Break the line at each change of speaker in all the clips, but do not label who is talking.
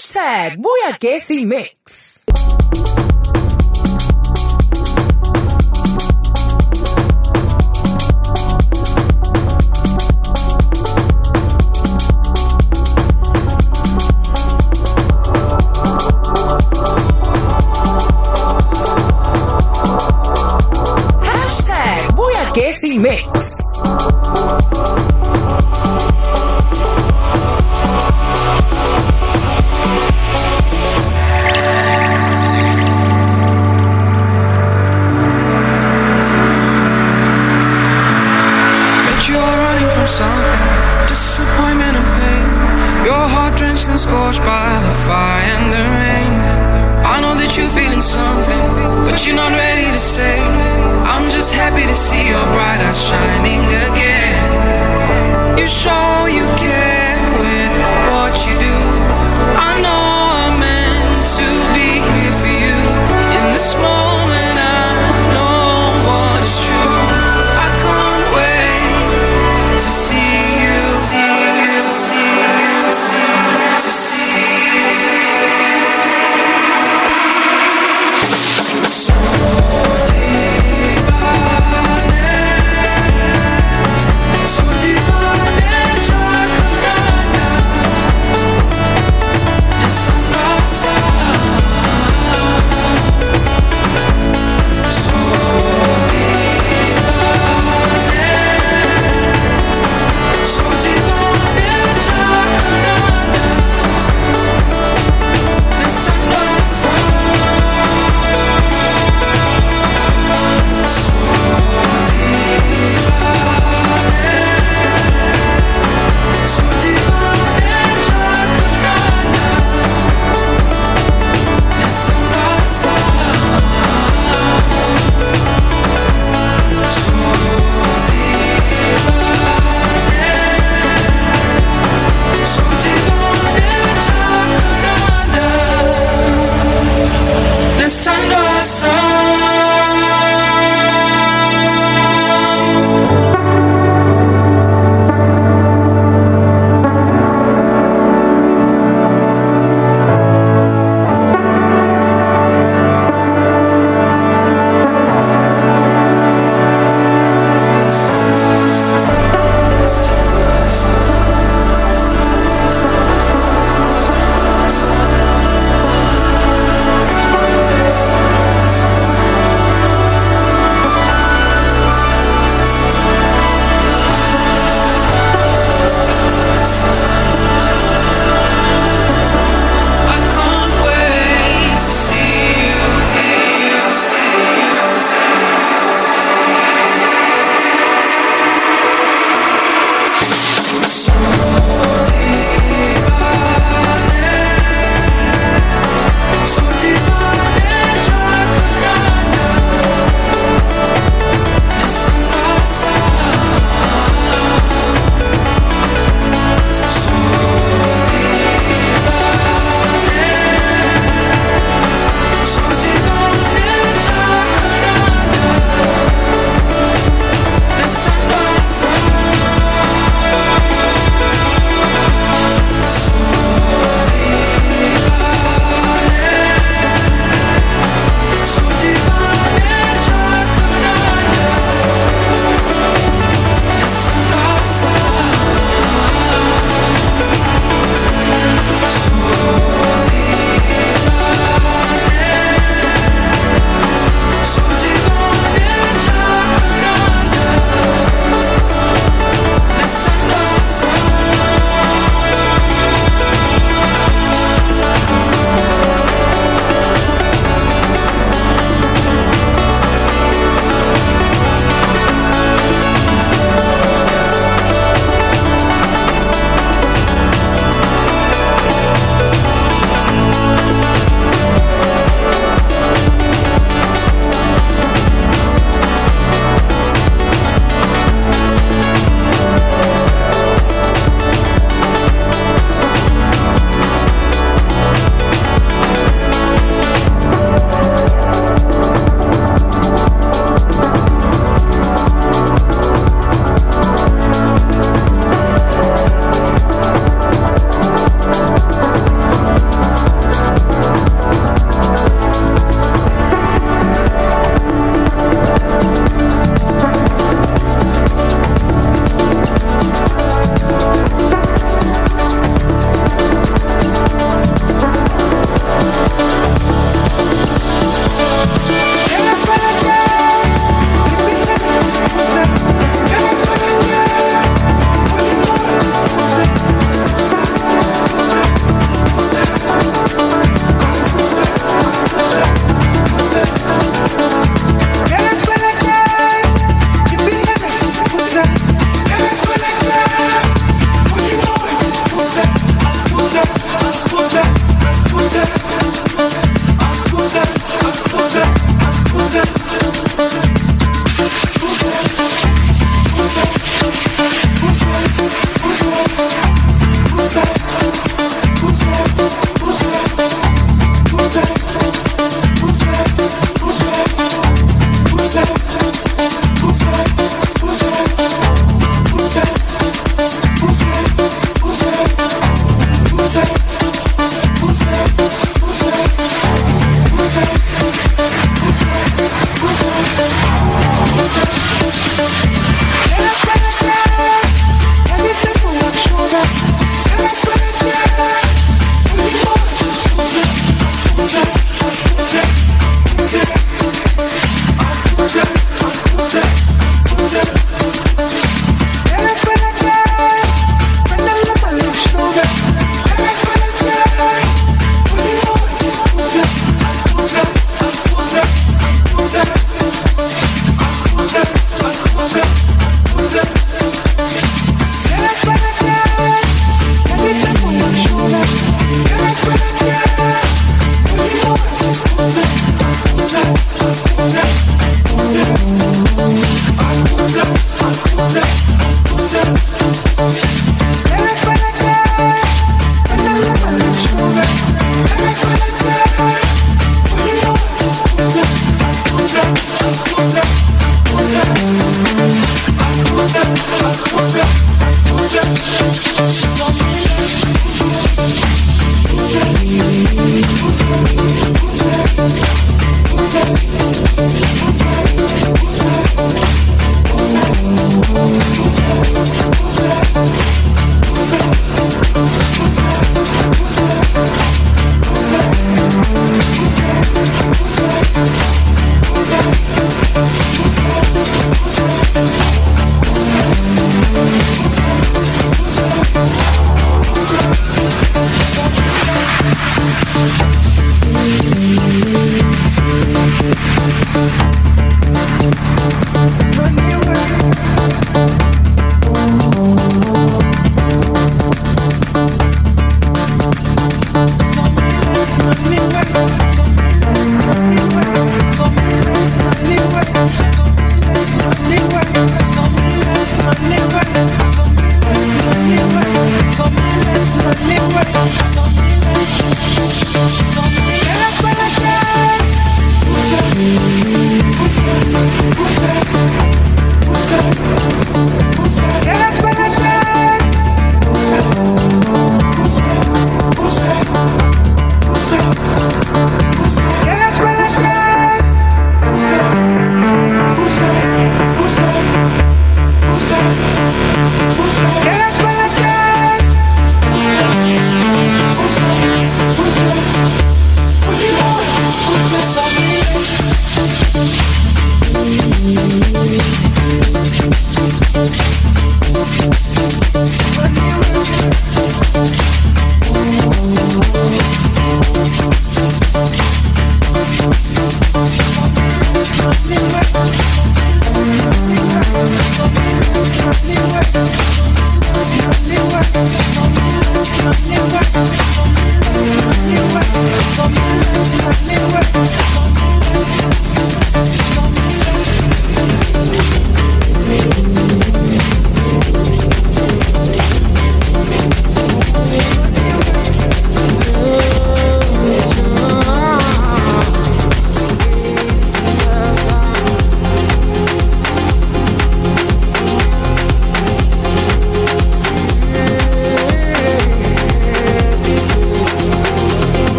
Hashtag Buyagesi Mix. Hashtag Buyagesi Mix.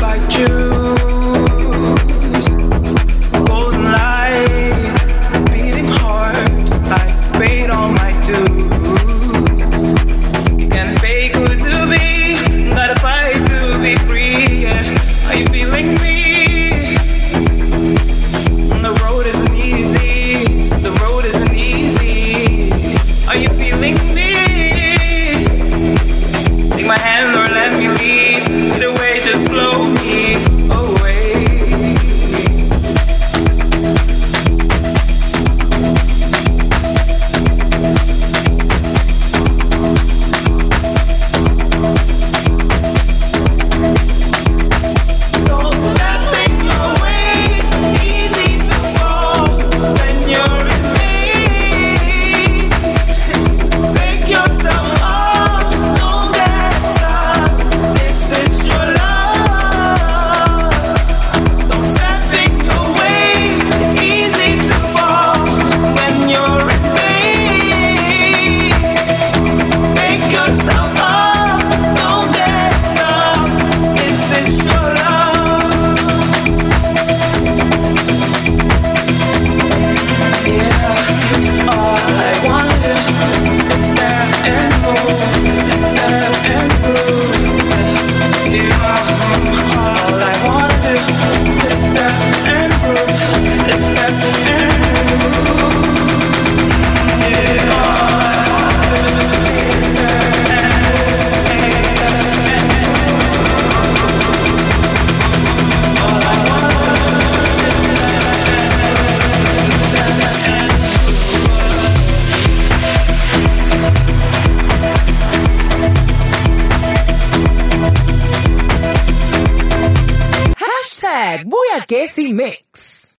like you.